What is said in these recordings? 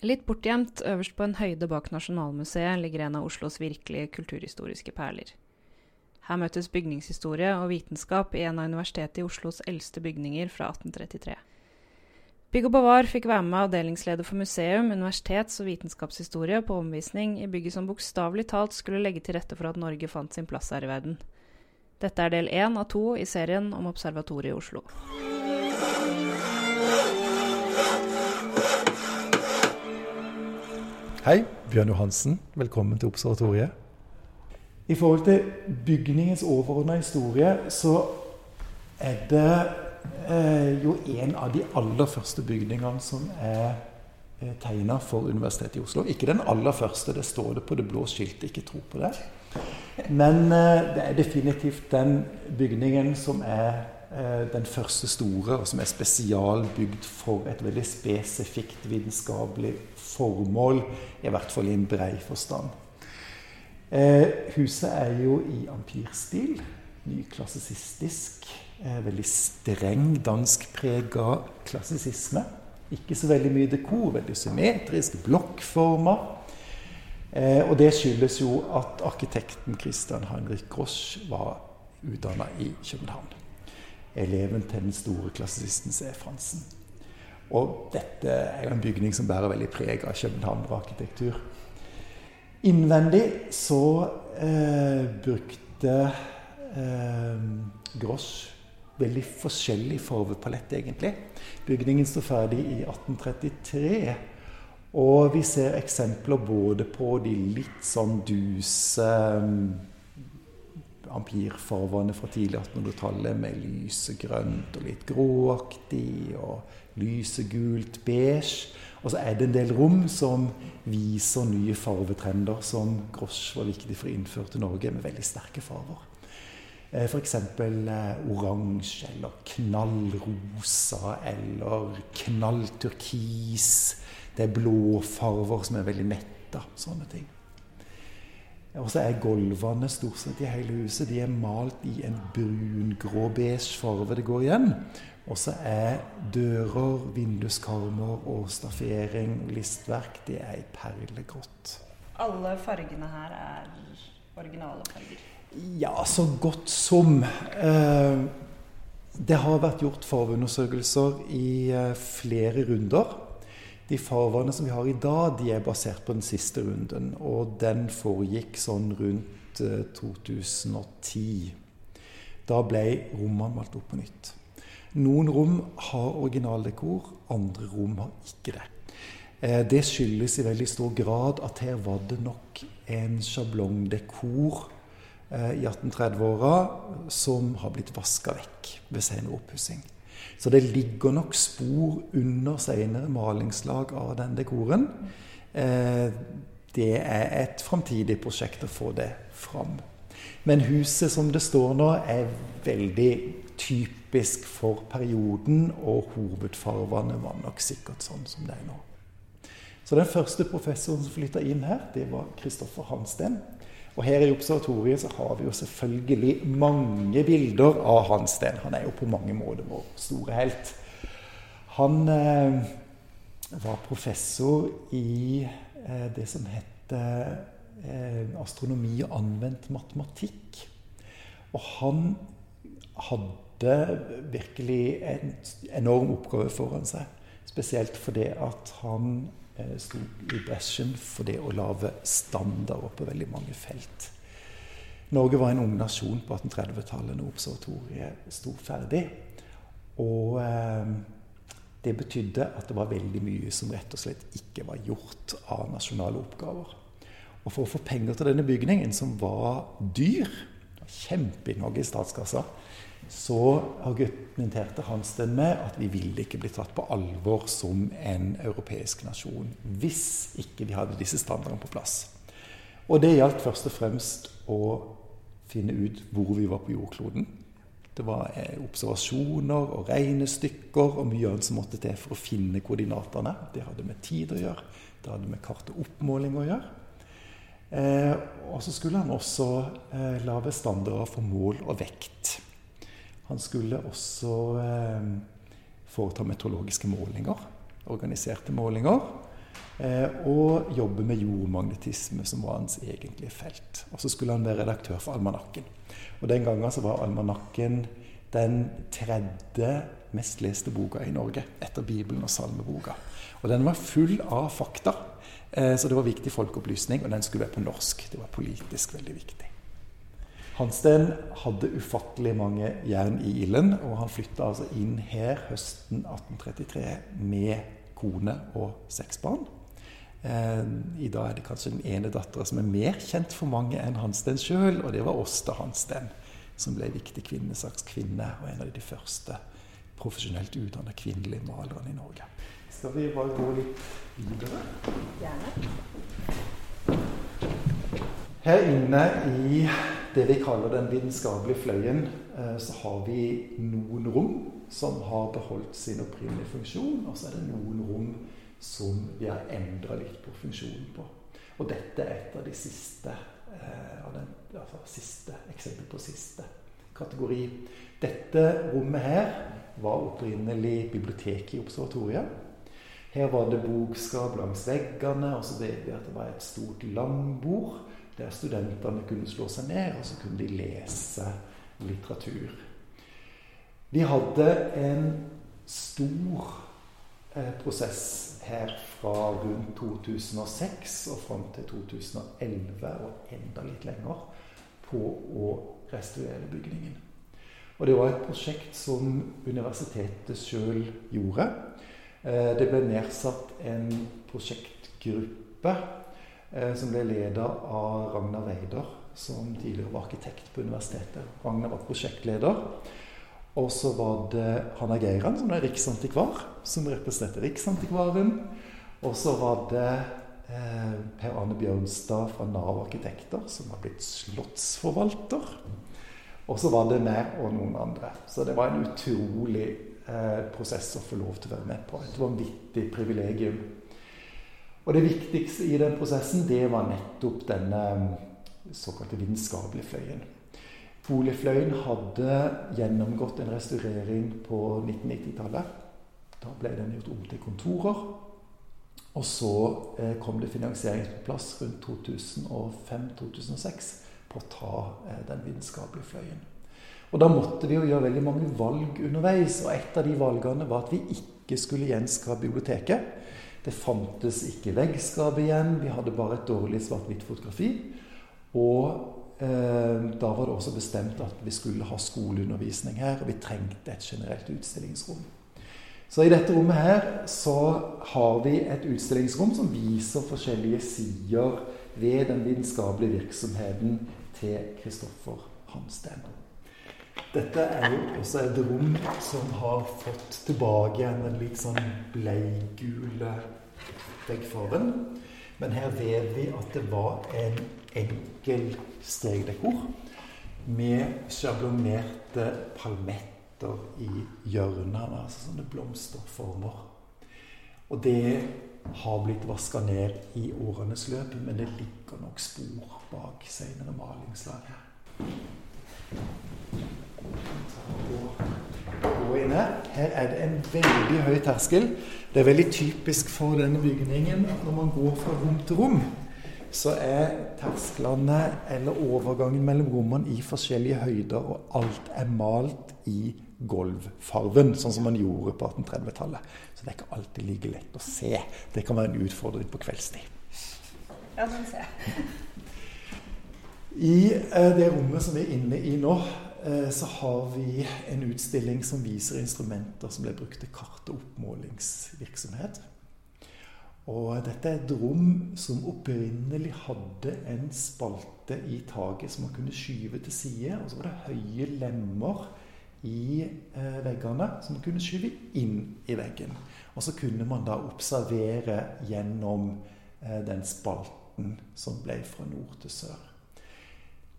Litt bortgjemt, øverst på en høyde bak Nasjonalmuseet, ligger en av Oslos virkelige kulturhistoriske perler. Her møtes bygningshistorie og vitenskap i en av Universitetet i Oslos eldste bygninger fra 1833. Bygg og Bevar fikk være med avdelingsleder for museum, universitets- og vitenskapshistorie på omvisning i bygget som bokstavelig talt skulle legge til rette for at Norge fant sin plass her i verden. Dette er del én av to i serien om Observatoriet i Oslo. Hei, Bjørn Johansen. Velkommen til Observatoriet. I forhold til bygningens overordna historie, så er det eh, jo en av de aller første bygningene som er eh, tegna for Universitetet i Oslo. Ikke den aller første, det står det på det blå skiltet, ikke tro på det. Men eh, det er definitivt den bygningen som er den første store, og som er spesialbygd for et veldig spesifikt vitenskapelig formål, i hvert fall i en brei forstand. Eh, huset er jo i ampirstil, nyklassisistisk. Eh, veldig streng danskprega klassisisme. Ikke så veldig mye dekor, veldig symmetrisk, blokkformer. Eh, og det skyldes jo at arkitekten Christian Heinrich Grosch var utdanna i København. Eleven til den store klassisten C. Fransen. Og dette er jo en bygning som bærer veldig preg av københavnerarkitektur. Innvendig så eh, brukte eh, Grosch veldig forskjellig farvepalett, egentlig. Bygningen står ferdig i 1833. Og vi ser eksempler både på de litt sånn duse ampirfarvene fra tidlig 1800-tallet med lysegrønt og litt gråaktig og lysegult beige. Og så er det en del rom som viser nye farvetrender som Grosch var viktig for å innføre til Norge, med veldig sterke farver. F.eks. Eh, oransje eller knallrosa eller knallturkis. Det er blå farver som er veldig metta. Sånne ting. Og så er gulvene stort sett i hele huset de er malt i en brun-grå-beige farve. Det går igjen. Og så er dører, vinduskarmer og staffering, listverk, det er i perlegrått. Alle fargene her er originale farger? Ja, så godt som. Eh, det har vært gjort farveundersøkelser i eh, flere runder. De farvannene som vi har i dag, de er basert på den siste runden. Og den foregikk sånn rundt 2010. Eh, da ble rommene malt opp på nytt. Noen rom har originaldekor, andre rom har ikke det. Eh, det skyldes i veldig stor grad at her var det nok en sjablongdekor eh, i 1830-åra som har blitt vaska vekk ved senere oppussing. Så det ligger nok spor under senere malingslag av den dekoren. Eh, det er et framtidig prosjekt å få det fram. Men huset som det står nå, er veldig typisk for perioden, og hovedfarvene var nok sikkert sånn som det er nå. Så den første professoren som flytta inn her, det var Kristoffer Hansten. Og her i observatoriet så har vi jo selvfølgelig mange bilder av Hans Steen. Han er jo på mange måter vår store helt. Han eh, var professor i eh, det som het eh, astronomi og anvendt matematikk. Og han hadde virkelig en enorm oppgave foran seg. Spesielt fordi at han sto i bresjen for det å lage standarder på veldig mange felt. Norge var en ung nasjon på 1830-tallet når observatoriet sto ferdig. Og eh, det betydde at det var veldig mye som rett og slett ikke var gjort av nasjonale oppgaver. Og for å få penger til denne bygningen, som var dyr, kjempeinnhogg i statskassa, så argumenterte Hansten med at vi ville ikke bli tatt på alvor som en europeisk nasjon hvis ikke vi hadde disse standardene på plass. Og det gjaldt først og fremst å finne ut hvor vi var på jordkloden. Det var eh, observasjoner og regnestykker og mye annet som måtte til for å finne koordinatene. Det hadde med tid å gjøre. Det hadde med kart og oppmåling å gjøre. Eh, og så skulle han også eh, lage standarder for mål og vekt. Han skulle også eh, foreta meteorologiske målinger. Organiserte målinger. Eh, og jobbe med jordmagnetisme, som var hans egentlige felt. Og så skulle han være redaktør for Almanakken. Og den gangen så var Almanakken den tredje mest leste boka i Norge, etter Bibelen og salmeboka. Og den var full av fakta, eh, så det var viktig folkeopplysning, og den skulle være på norsk. Det var politisk veldig viktig. Hansten hadde ufattelig mange jern i ilden, og han flytta altså inn her høsten 1833 med kone og seks barn. Eh, I dag er det kanskje den ene dattera som er mer kjent for mange enn Hansten sjøl, og det var Åsta Hansten, som ble viktig kvinnesakskvinne og en av de første profesjonelt utdanna kvinnelige malerne i Norge. Skal vi bare gå litt videre? Gjerne. Her inne i det vi kaller den vitenskapelige fløyen, eh, så har vi noen rom som har beholdt sin opprinnelige funksjon, og så er det noen rom som vi har endra litt på funksjonen på. Og dette er et av de siste, eh, av den, altså siste eksempel på siste kategori. Dette rommet her var opprinnelig biblioteket i observatoriet. Her var det bokskap langs veggene, og så vet vi at det var et stort langbord der studentene kunne slå seg ned, og så kunne de lese litteratur. Vi hadde en stor eh, prosess her fra rundt 2006 og fram til 2011, og enda litt lenger, på å restaurere bygningen. Og det var et prosjekt som universitetet sjøl gjorde. Eh, det ble nedsatt en prosjektgruppe som ble leda av Ragnar Weider, som tidligere var arkitekt på universitetet. Ragnar var prosjektleder. Og så var det Hanna Geiran, som er riksantikvar, som representerte Riksantikvaren. Og så var det eh, Per Arne Bjørnstad fra Nav Arkitekter, som har blitt slottsforvalter. Og så var det meg og noen andre. Så det var en utrolig eh, prosess å få lov til å være med på. Et vanvittig privilegium. Og det viktigste i den prosessen, det var nettopp denne såkalte vitenskapelige fløyen. Boligfløyen hadde gjennomgått en restaurering på 1990-tallet. Da ble den gjort om til kontorer. Og så eh, kom det finansieringsplass rundt 2005-2006 på å ta eh, den vitenskapelige fløyen. Og Da måtte vi jo gjøre veldig mange valg underveis. og Et av de valgene var at vi ikke skulle gjenskape biblioteket. Det fantes ikke veggskap igjen. Vi hadde bare et dårlig svart-hvitt fotografi. Og Eh, da var det også bestemt at vi skulle ha skoleundervisning her, og vi trengte et generelt utstillingsrom. Så i dette rommet her så har vi et utstillingsrom som viser forskjellige sider ved den vitenskapelige virksomheten til Kristoffer Hamsten. Dette er jo også et rom som har fått tilbake igjen den litt sånn bleigule veggfargen. Men her vet vi at det var en enkel stegdekor med sjablonerte palmetter i hjørnene, altså sånne blomsterformer. Og det har blitt vaska ned i årenes løp, men det ligger nok spor bak senere malingslag her. Her er det en veldig høy terskel. Det er veldig typisk for denne bygningen at når man går fra rom til rom, så er tersklene eller overgangen mellom rommene i forskjellige høyder, og alt er malt i gulvfarven, sånn som man gjorde på 1830-tallet. Så det er ikke alltid like lett å se. Det kan være en utfordring på kveldstid. Ja, den ser jeg. I eh, det rommet som vi er inne i nå, så har vi en utstilling som viser instrumenter som ble brukt til kart- og oppmålingsvirksomhet. Og dette er et rom som opprinnelig hadde en spalte i taket som man kunne skyve til side. Og så var det høye lemmer i eh, veggene som man kunne skyve inn i veggen. Og så kunne man da observere gjennom eh, den spalten som ble fra nord til sør.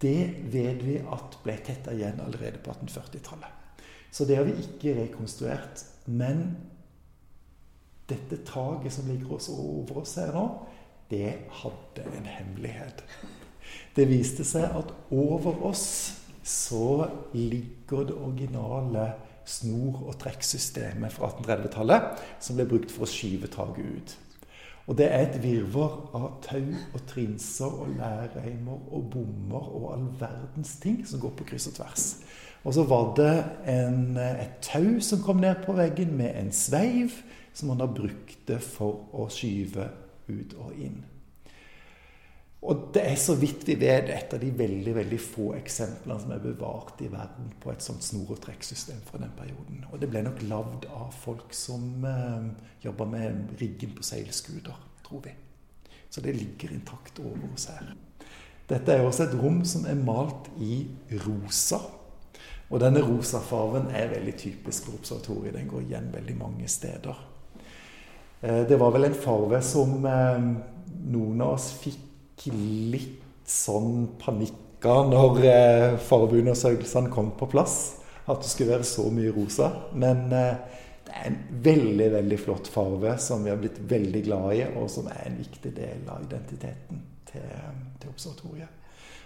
Det vet vi at ble tetta igjen allerede på 1840-tallet. Så det har vi ikke rekonstruert. Men dette taket som ligger over oss her nå, det hadde en hemmelighet. Det viste seg at over oss så ligger det originale snor- og trekksystemet fra 1830-tallet som ble brukt for å skyve taket ut. Og det er et virvar av tau og trinser og lærreimer og bommer og all verdens ting som går på kryss og tvers. Og så var det en, et tau som kom ned på veggen med en sveiv som han da brukte for å skyve ut og inn. Og det er så vidt vi vet et av de veldig veldig få eksemplene som er bevart i verden på et sånt snor- og trekksystem fra den perioden. Og det ble nok lagd av folk som eh, jobba med riggen på seilskuter, tror vi. Så det ligger intakt over oss her. Dette er også et rom som er malt i rosa. Og denne rosa farven er veldig typisk for observatoriet. Den går igjen veldig mange steder. Eh, det var vel en farve som eh, noen av oss fikk litt sånn panikka når eh, fargeundersøkelsene kom på plass. At det skulle være så mye rosa. Men eh, det er en veldig veldig flott farve som vi har blitt veldig glad i, og som er en viktig del av identiteten til, til observatoriet.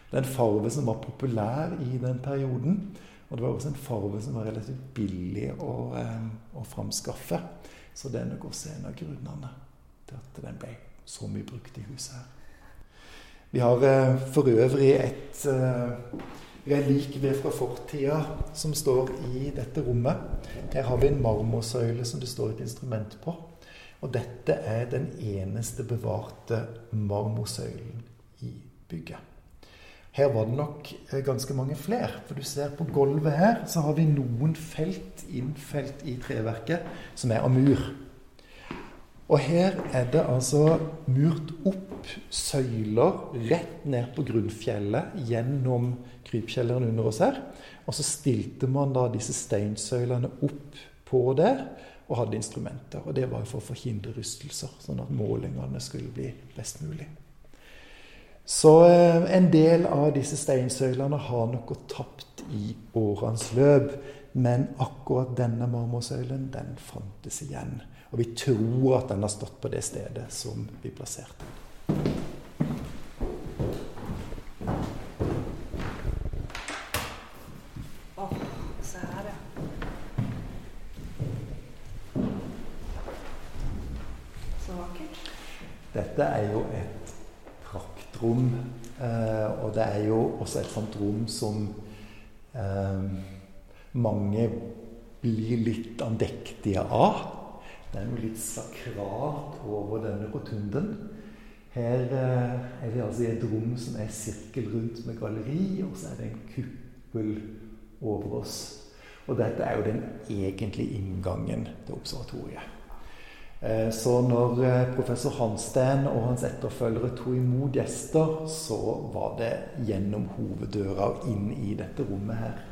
Det er en farve som var populær i den perioden. Og det var også en farve som var relativt billig å, eh, å framskaffe. Så det er nok også en av grunnene til at den ble så mye brukt i huset her. Vi har eh, for øvrig et eh, relikvie fra fortida som står i dette rommet. Her har vi en marmorsøyle som det står et instrument på. Og dette er den eneste bevarte marmorsøylen i bygget. Her var det nok eh, ganske mange flere. For du ser på gulvet her, så har vi noen felt innfelt i treverket som er av mur. Og her er det altså murt opp søyler rett ned på grunnfjellet gjennom krypkjelleren under oss her. Og så stilte man da disse steinsøylene opp på der og hadde instrumenter. Og det var for å forhindre rystelser, sånn at målingene skulle bli best mulig. Så eh, en del av disse steinsøylene har nok gått tapt i årenes løp. Men akkurat denne marmorsøylen, den fantes igjen. Og vi tror at den har stått på det stedet som vi plasserte den. Dette er jo et praktrom. Eh, og det er jo også et sånt rom som eh, mange blir litt andektige av. Det er noe litt sakralt over denne rotunden. Her eh, er vi altså i et rom som er sirkel rundt med galleri, og så er det en kuppel over oss. Og dette er jo den egentlige inngangen til observatoriet. Eh, så når eh, professor Hansten og hans etterfølgere tok imot gjester, så var det gjennom hoveddøra og inn i dette rommet her.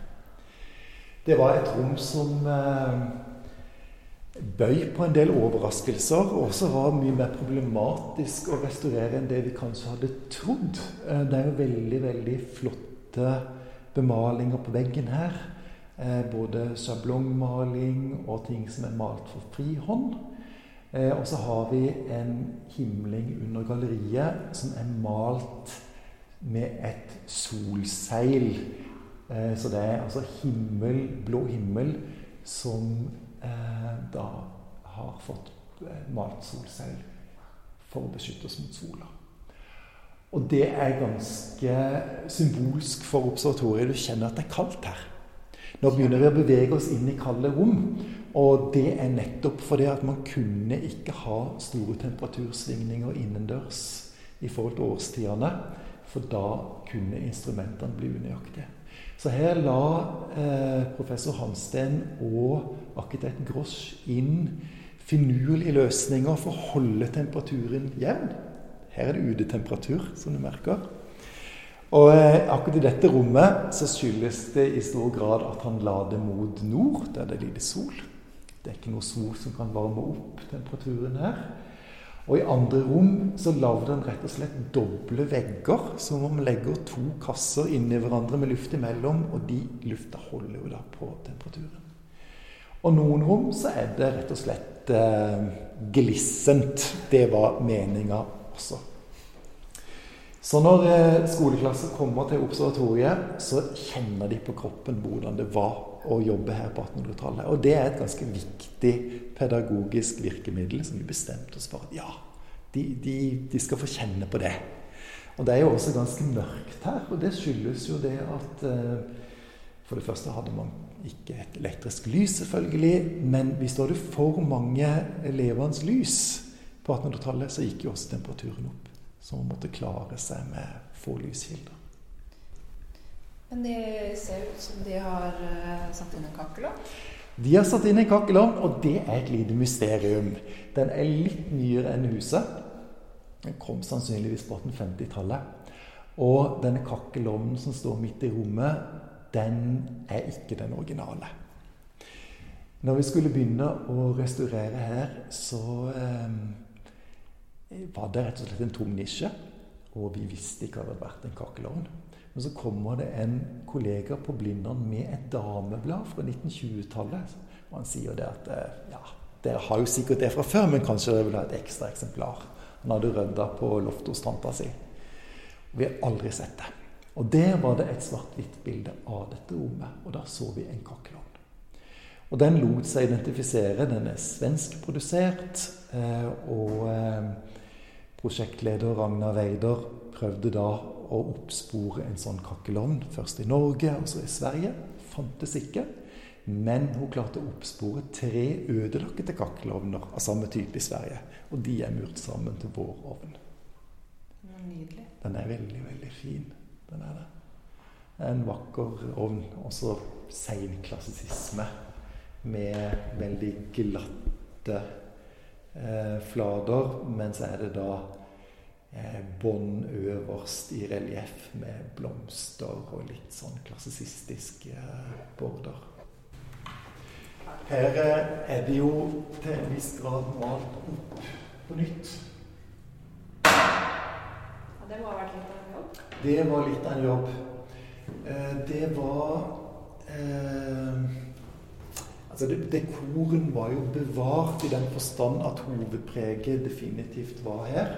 Det var et rom som bøy på en del overraskelser, og også var mye mer problematisk å restaurere enn det vi kanskje hadde trodd. Eh, det er jo veldig, veldig flotte bemalinger på veggen her. Eh, både sjablongmaling og ting som er malt for frihånd. Eh, og så har vi en himling under galleriet som er malt med et solseil. Så det er altså himmel, blå himmel som da har fått eh, malt solceller for å beskytte oss mot sola. Og det er ganske symbolsk for observatoriet. Du kjenner at det er kaldt her. Nå begynner vi å bevege oss inn i kalde rom. Og det er nettopp fordi at man kunne ikke ha store temperatursvingninger innendørs i forhold til årstidene. For da kunne instrumentene bli unøyaktige. Så her la eh, professor Hansten og arkitekt Grosch inn finurlige løsninger for å holde temperaturen jevn. Her er det udetemperatur, som du merker. Og eh, akkurat i dette rommet så skyldes det i stor grad at han la det mot nord, der det er lite sol. Det er ikke noe sol som kan varme opp temperaturen her. Og i andre rom så lagde den rett og slett doble vegger, som om man legger to kasser inni hverandre med luft imellom, og de lufta holder jo da på temperaturen. Og noen rom så er det rett og slett eh, glissent. Det var meninga også. Så når eh, skoleklasser kommer til observatoriet, så kjenner de på kroppen hvordan det var å jobbe her på 1800-tallet. Og det er et ganske viktig pedagogisk virkemiddel som vi bestemte oss for at ja, de, de, de, skal få kjenne på det. Og det er jo også ganske mørkt her, og det skyldes jo det at eh, For det første hadde man ikke et elektrisk lys, selvfølgelig, men hvis du hadde for mange levende lys på 1800-tallet, så gikk jo også temperaturen opp. Så man måtte klare seg med få lyskilder. Men de ser ut som de har uh, satt inn en kakkelovn? De har satt inn en kakkelovn, og det er et lite mysterium. Den er litt nyere enn huset. Den kom sannsynligvis på 1850-tallet. Og denne kakkelovnen som står midt i rommet, den er ikke den originale. Når vi skulle begynne å restaurere her, så eh, var det rett og slett en tom nisje. Og vi visste ikke at det hadde vært en kakkelovn. Men så kommer det en kollega på Blindern med et dameblad fra 1920-tallet. Og han sier det at eh, ja, dere har jo sikkert det fra før, men kanskje dere vil ha et ekstra eksemplar. Han hadde rydda på loftet hos tanta si. Vi har aldri sett det. Og der var det et svart-hvitt bilde av dette rommet, og da så vi en kakkelovn. Og den lot seg identifisere. Den er svenskprodusert. Eh, og eh, prosjektleder Ragnar Weider prøvde da å oppspore en sånn kakkelovn. Først i Norge, og så i Sverige. Fantes ikke. Men hun klarte å oppspore tre ødelagte kakkelovner av samme type i Sverige. Og de er murt sammen til vår ovn. Nydelig. Den er veldig, veldig fin. Den er det. En vakker ovn. Også seinklassisisme. Med veldig glatte eh, flater. Men så er det da bånd øverst i relieff med blomster og litt sånn klassisistisk eh, border. Her eh, er det jo til en viss grad malt opp på nytt. Ja, det må ha vært litt av en jobb? Det var litt av en jobb. Eh, det var eh, Altså, Dekoren var jo bevart i den forstand at hovedpreget definitivt var her.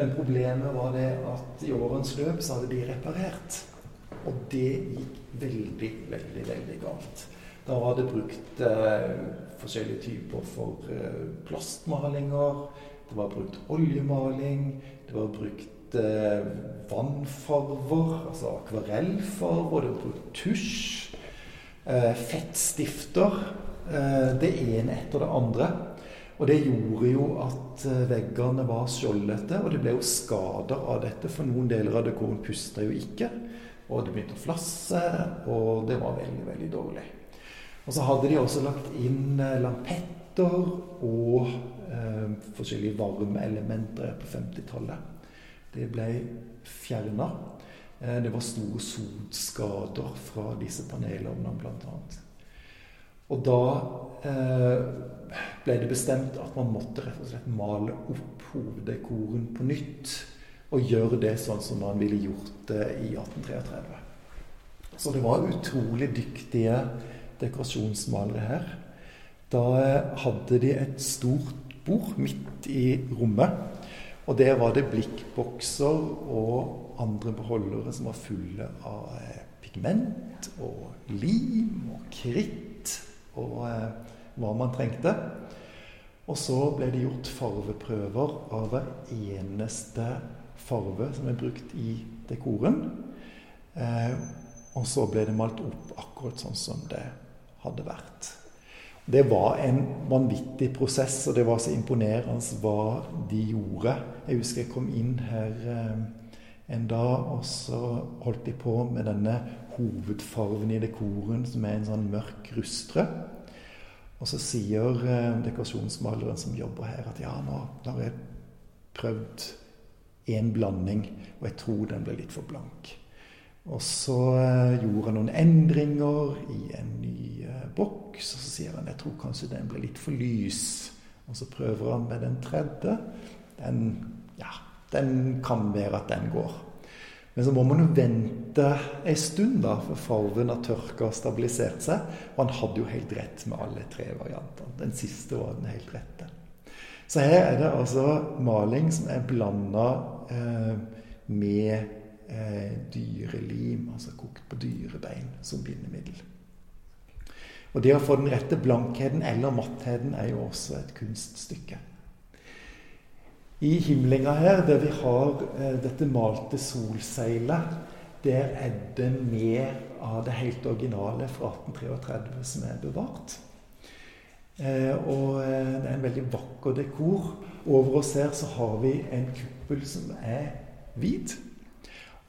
Men problemet var det at i årens løp så hadde de reparert. Og det gikk veldig, veldig, veldig galt. Da var det brukt eh, forskjellige typer for eh, plastmalinger. Det var brukt oljemaling. Det var brukt eh, vannfarver, altså akvarellfarver. Det var brukt tusj. Eh, fettstifter. Eh, det ene etter det andre. Og det gjorde jo at eh, veggene var skjoldete, og det ble jo skader av dette. For noen deler av dekoren pusta jo ikke. Og det begynte å flasse, og det var veldig, veldig dårlig. Og så hadde de også lagt inn eh, lampetter og eh, forskjellige varmeelementer på 50-tallet. Det ble fjerna. Eh, det var store sotskader fra disse panelovnene, bl.a. Og da eh, ble det bestemt at man måtte rett og slett male opp hoveddekoren på nytt. Og gjøre det sånn som man ville gjort det i 1833. Så det var utrolig dyktige dekorasjonsmalere her. Da hadde de et stort bord midt i rommet. Og der var det blikkbokser og andre beholdere som var fulle av pigment og lim og kritt og eh, hva man trengte. Og så ble det gjort farveprøver av hver eneste farve som er brukt i dekoren. Eh, og så ble det malt opp akkurat sånn som det hadde vært. Det var en vanvittig prosess, og det var så imponerende hva de gjorde. Jeg husker jeg kom inn her eh, en dag, og så holdt de på med denne hovedfarven i dekoren, som er en sånn mørk rustrød. Og så sier eh, dekorasjonsmaleren som jobber her, at ja, nå har jeg prøvd én blanding, og jeg tror den ble litt for blank. Og så eh, gjorde han noen endringer i en ny eh, boks, og så sier han jeg tror kanskje den ble litt for lys. Og så prøver han med den tredje. Den, ja, den kan være at den går. Men så må man jo vente en stund da, for farven har tørka og stabilisert seg. Og han hadde jo helt rett med alle tre variantene. Den siste var den helt rette. Så her er det altså maling som er blanda eh, med eh, dyrelim, altså kokt på dyrebein, som bindemiddel. Og det å få den rette blankheten eller mattheten er jo også et kunststykke. I himlinga her, der vi har eh, dette malte solseilet, der er det mer av det helt originale fra 1833 som er bevart. Eh, og eh, det er en veldig vakker dekor. Over oss her så har vi en kuppel som er hvit.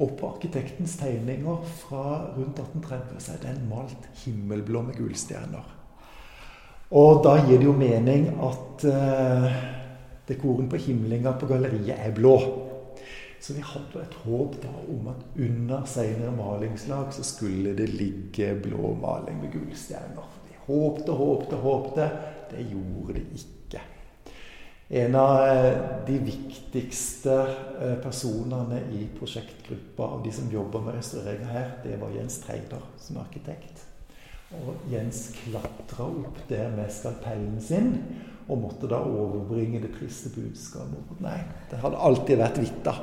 Og på arkitektens tegninger fra rundt 1830 så er den malt himmelblå med gullstjerner. Og da gir det jo mening at eh, dekoren på himlinga på galleriet er blå. Så vi hadde et håp da om at under senere malingslag så skulle det ligge blå maling med gullstjerner. Vi håpte, håpte, håpte. Det gjorde det ikke. En av eh, de viktigste eh, personene i prosjektgruppa av de som jobber med restaureringa her, det var Jens Treider som arkitekt. Og Jens klatra opp der med skalpellen sin og måtte da overbringe det triste budskapet. Nei, det hadde alltid vært hvitt, da.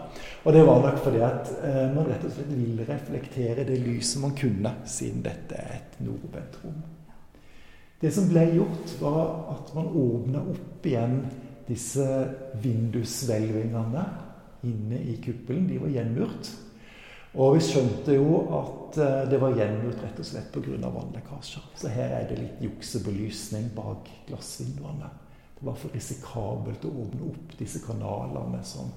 Og det var nok fordi at eh, man rett og slett ville reflektere det lyset man kunne, siden dette er et nordvendt rom. Det som ble gjort, var at man åpna opp igjen disse vindushvelvingene inne i kuppelen. De var gjenmurt. Og vi skjønte jo at eh, det var gjenmurt rett og slett pga. vannlekkasjer. Så her er det litt juksebelysning bak glassvinduene. Det var for risikabelt å åpne opp disse kanalene som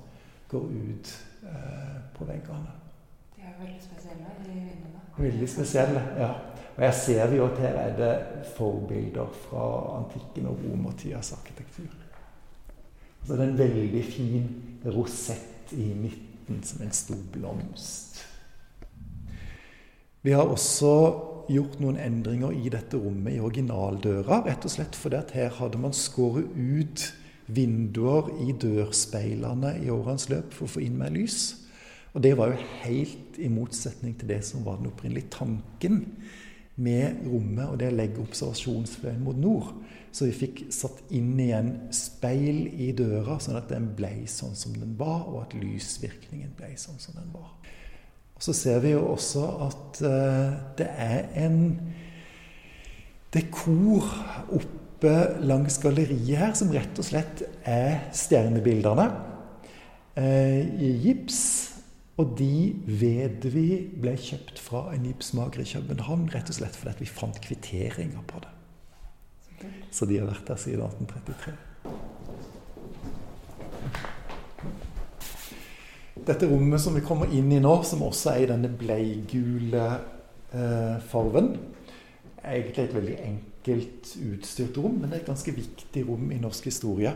går ut eh, på veggene. De er veldig spesielle, de vinduene. Veldig spesielle, ja. Og jeg ser jo at her er det forbilder fra antikken og romertidas arkitektur. Så det er en veldig fin rosett i midten som en stor blomst. Vi har også gjort noen endringer i dette rommet i originaldøra. Rett og slett fordi at her hadde man skåret ut vinduer i dørspeilene i årenes løp for å få inn mer lys. Og det var jo helt i motsetning til det som var den opprinnelige tanken med rommet og det å legge observasjonsfløyen mot nord. Så vi fikk satt inn igjen speil i døra, sånn at den ble sånn som den var, og at lysvirkningen ble sånn som den var. Så ser vi jo også at uh, det er en dekor oppe langs galleriet her som rett og slett er stjernebildene uh, i gips. Og de vet vi ble kjøpt fra en gipsmaker i København rett og slett fordi vi fant kvitteringer på det. Så de har vært der siden 1833. Dette rommet som vi kommer inn i nå, som også er i denne bleigule eh, farven, er egentlig et veldig enkelt utstyrt rom, men det er et ganske viktig rom i norsk historie.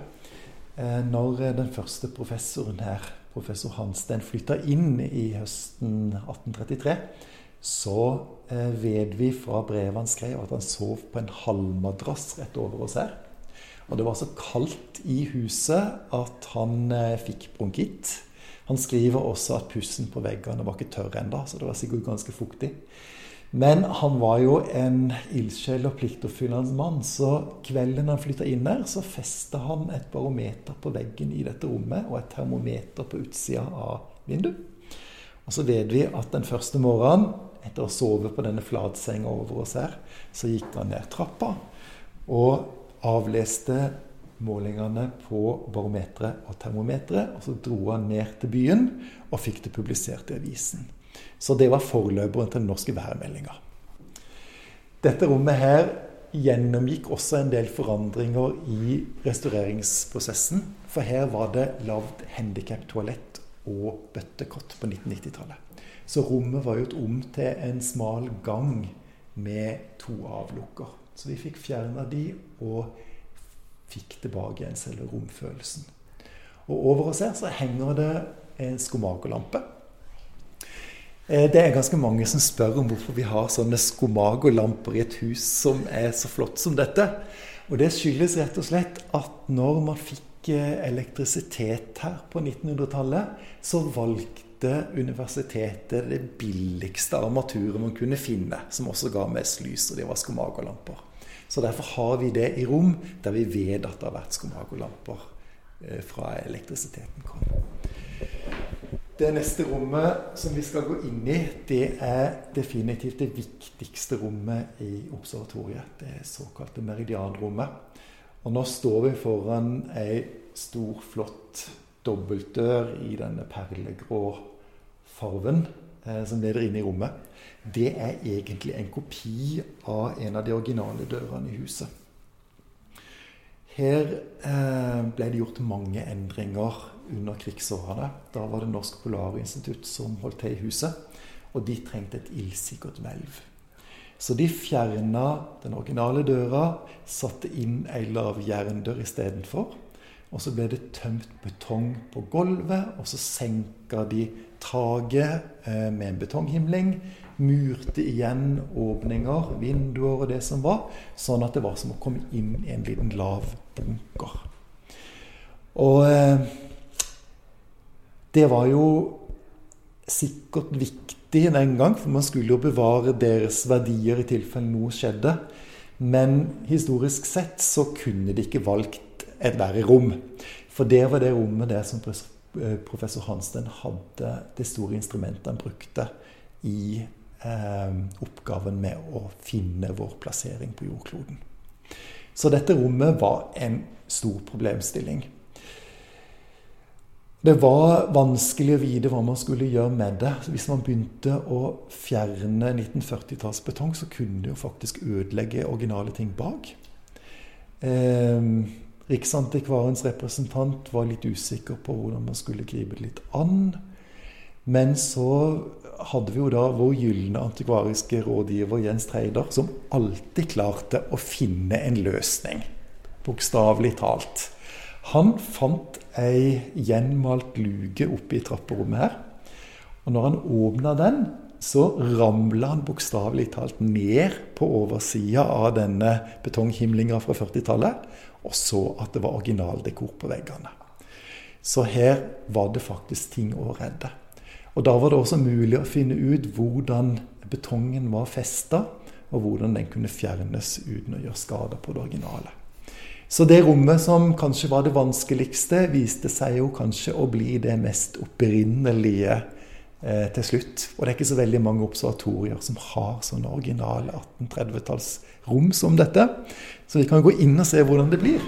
Eh, når den første professoren her, professor Hanstein, flytta inn i høsten 1833, så eh, vet vi fra brevet han skrev, at han sov på en halmmadrass rett over oss her. Og det var så kaldt i huset at han eh, fikk bronkitt. Han skriver også at pussen på veggene var ikke tørr ennå, så det var sikkert ganske fuktig. Men han var jo en ildsjel og pliktoppfyllende mann, så kvelden han flytta inn der, så festa han et barometer på veggen i dette rommet og et termometer på utsida av vinduet. Og så vet vi at den første morgenen, etter å sove på denne flatsenga over oss her, så gikk han ned trappa og avleste målingene på barometeret og termometeret. Og så dro han ned til byen og fikk det publisert i avisen. Så det var forløperen til den norske værmeldinga. Dette rommet her gjennomgikk også en del forandringer i restaureringsprosessen. For her var det lagd handikaptoalett og bøttekott på 1990-tallet. Så rommet var gjort om til en smal gang med to avlukker. Så vi fikk fjerna de og fikk tilbake igjen selve romfølelsen. Og over oss her så henger det en skomagolampe. Eh, det er ganske mange som spør om hvorfor vi har sånne skomagolamper i et hus som er så flott som dette. Og det skyldes rett og slett at når man fikk eh, elektrisitet her på 1900-tallet, så valgte universitetet det billigste armaturet man kunne finne, som også ga mest lys, og det var skomagolamper. Så derfor har vi det i rom der vi vet at det har vært skomagolamper eh, fra elektrisiteten kom. Det neste rommet som vi skal gå inn i, det er definitivt det viktigste rommet i observatoriet. Det såkalte meridianrommet. Og nå står vi foran ei stor, flott dobbeltdør i denne perlegrå farven som leder inn i rommet, det er egentlig en kopi av en av de originale dørene i huset. Her eh, ble det gjort mange endringer under krigsårene. Da var det Norsk Polarinstitutt som holdt til i huset, og de trengte et ildsikkert hvelv. Så de fjerna den originale døra, satte inn ei lavjerndør istedenfor. Og så ble det tømt betong på gulvet, og så senka de taket eh, med en betonghimling. Murte igjen åpninger, vinduer og det som var, sånn at det var som å komme inn i en liten lav bunker. Og eh, det var jo sikkert viktig den gang, for man skulle jo bevare deres verdier i tilfelle noe skjedde. Men historisk sett så kunne de ikke valgt et verre rom. For det var det rommet det som professor Hansten hadde det store instrumentet han brukte i eh, oppgaven med å finne vår plassering på jordkloden. Så dette rommet var en stor problemstilling. Det var vanskelig å vite hva man skulle gjøre med det. Hvis man begynte å fjerne 1940-tallsbetong, så kunne det jo faktisk ødelegge originale ting bak. Eh, Riksantikvarens representant var litt usikker på hvordan man skulle gripe det litt an. Men så hadde vi jo da vår gylne antikvariske rådgiver Jens Treider, som alltid klarte å finne en løsning. Bokstavelig talt. Han fant ei gjenmalt luke oppe i trapperommet her. Og når han åpna den, så ramla han bokstavelig talt ned på oversida av denne betonghimlinga fra 40-tallet, og så at det var originaldekor på veggene. Så her var det faktisk ting å redde. Og da var det også mulig å finne ut hvordan betongen var festa, og hvordan den kunne fjernes uten å gjøre skader på det originale. Så det rommet som kanskje var det vanskeligste, viste seg jo kanskje å bli det mest opprinnelige eh, til slutt. Og det er ikke så veldig mange observatorier som har sånne originale 1830-tallsrom som dette. Så vi kan gå inn og se hvordan det blir.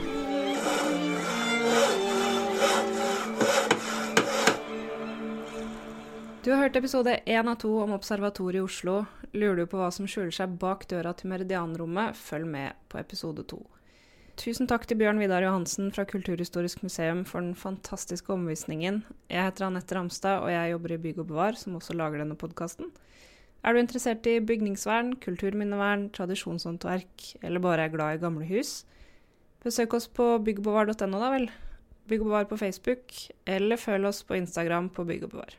Du har hørt episode én av to om Observatoriet i Oslo. Lurer du på hva som skjuler seg bak døra til Meridianrommet, følg med på episode to. Tusen takk til Bjørn Vidar Johansen fra Kulturhistorisk museum for den fantastiske omvisningen. Jeg heter Anette Ramstad, og jeg jobber i Bygg og Bevar, som også lager denne podkasten. Er du interessert i bygningsvern, kulturminnevern, tradisjonshåndverk, eller bare er glad i gamle hus? Besøk oss på byggbevar.no, da vel. Bygg og Bevar på Facebook, eller følg oss på Instagram på Bygg og Bevar.